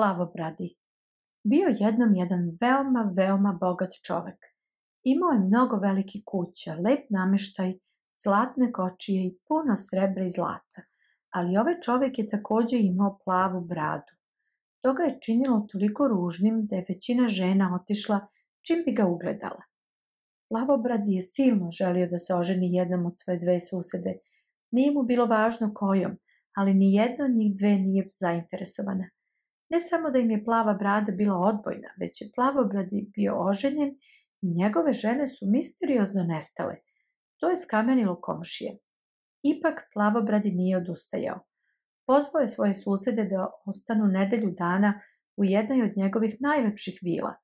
Plavobradi Bio jednom jedan veoma, veoma bogat čovek. Imao je mnogo veliki kuća, lep nameštaj, zlatne kočije i puno srebra i zlata, ali ovaj čovek je takođe imao plavu bradu. To ga je činilo toliko ružnim da je većina žena otišla čim bi ga ugledala. Plavobrad je silno želio da se oženi jednom od svoje dve susede. Nije mu bilo važno kojom, ali ni jedna od njih dve nije zainteresovana. Ne samo da im je plava brada bila odbojna, već je plavobradi bio oženjen i njegove žene su misteriozno nestale. To je skamenilo komšije. Ipak plavobradi nije odustajao. Pozvao je svoje susede da ostanu nedelju dana u jednoj od njegovih najlepših vila.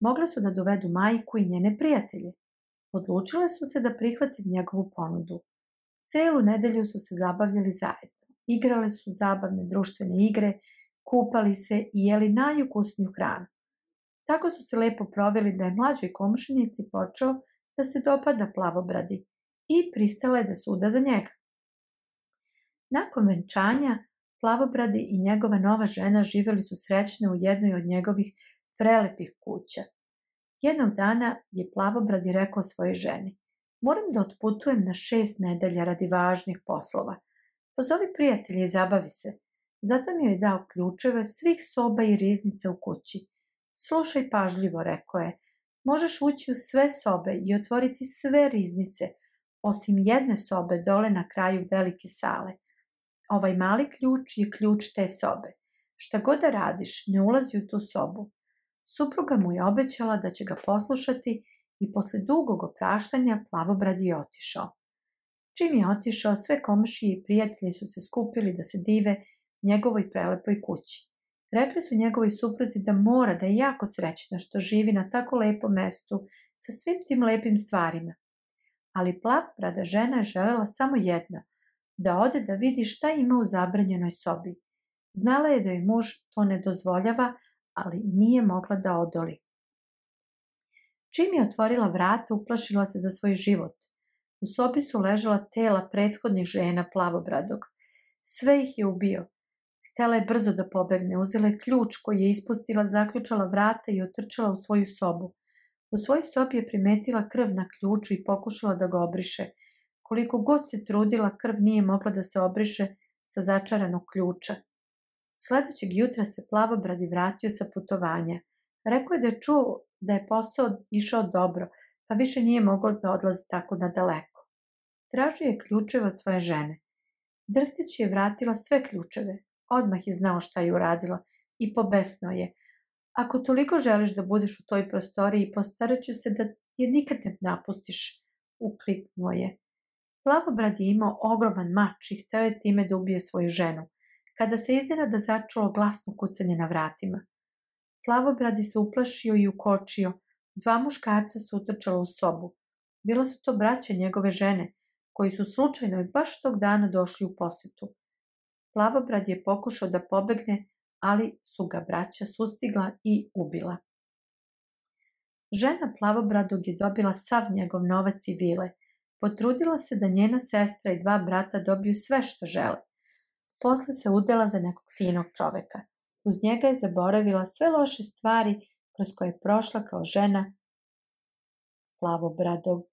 Mogle su da dovedu majku i njene prijatelje. Odlučile su se da prihvati njegovu ponudu. Celu nedelju su se zabavljali zajedno. Igrale su zabavne društvene igre, kupali se i jeli najukusniju hranu. Tako su se lepo proveli da je mlađoj komšinici počeo da se dopada plavobradi i pristala je da suda za njega. Nakon venčanja, plavobradi i njegova nova žena živeli su srećne u jednoj od njegovih prelepih kuća. Jednog dana je plavobradi rekao svojoj ženi, moram da otputujem na šest nedelja radi važnih poslova. Pozovi prijatelje i zabavi se. Zato mi je dao ključeve svih soba i riznice u kući. Slušaj pažljivo, rekao je. Možeš ući u sve sobe i otvoriti sve riznice, osim jedne sobe dole na kraju velike sale. Ovaj mali ključ je ključ te sobe. Šta god da radiš, ne ulazi u tu sobu. Supruga mu je obećala da će ga poslušati i posle dugog opraštanja plavobrad je otišao. Čim je otišao, sve komšije i prijatelji su se skupili da se dive njegovoj prelepoj kući. Rekli su njegovoj supruzi da mora da je jako srećna što živi na tako lepom mestu sa svim tim lepim stvarima. Ali plavobrada žena je želela samo jedno, da ode da vidi šta ima u zabranjenoj sobi. Znala je da joj muž to ne dozvoljava, ali nije mogla da odoli. Čim je otvorila vrata, uplašila se za svoj život. U sobi su ležala tela prethodnih žena plavobradog. Sve ih je ubio. Htela je brzo da pobegne, uzela je ključ koji je ispustila, zaključala vrata i otrčala u svoju sobu. U svojoj sobi je primetila krv na ključu i pokušala da ga obriše. Koliko god se trudila, krv nije mogla da se obriše sa začaranog ključa. Sledećeg jutra se plavobradi vratio sa putovanja. Rekao je da je čuo da je posao išao dobro, pa više nije mogao da odlazi tako nadaleko. Tražio je ključeve od svoje žene. Drhteći je vratila sve ključeve. Odmah je znao šta je uradila i pobesno je. Ako toliko želiš da budeš u toj prostoriji, postaraću se da je nikad ne napustiš, uklipnuo je. Plavobrad je imao ogroman mač i hteo je time da ubije svoju ženu kada se iznenada začuo glasno kucanje na vratima. Plavobradi se uplašio i ukočio, dva muškarca su utrčala u sobu. Bila su to braće njegove žene, koji su slučajno i baš tog dana došli u posetu. Plavobrad je pokušao da pobegne, ali su ga braća sustigla i ubila. Žena Plavobradog je dobila sav njegov novac i vile. Potrudila se da njena sestra i dva brata dobiju sve što žele. Posle se udela za nekog finog čoveka. Uz njega je zaboravila sve loše stvari kroz koje je prošla kao žena plavobradog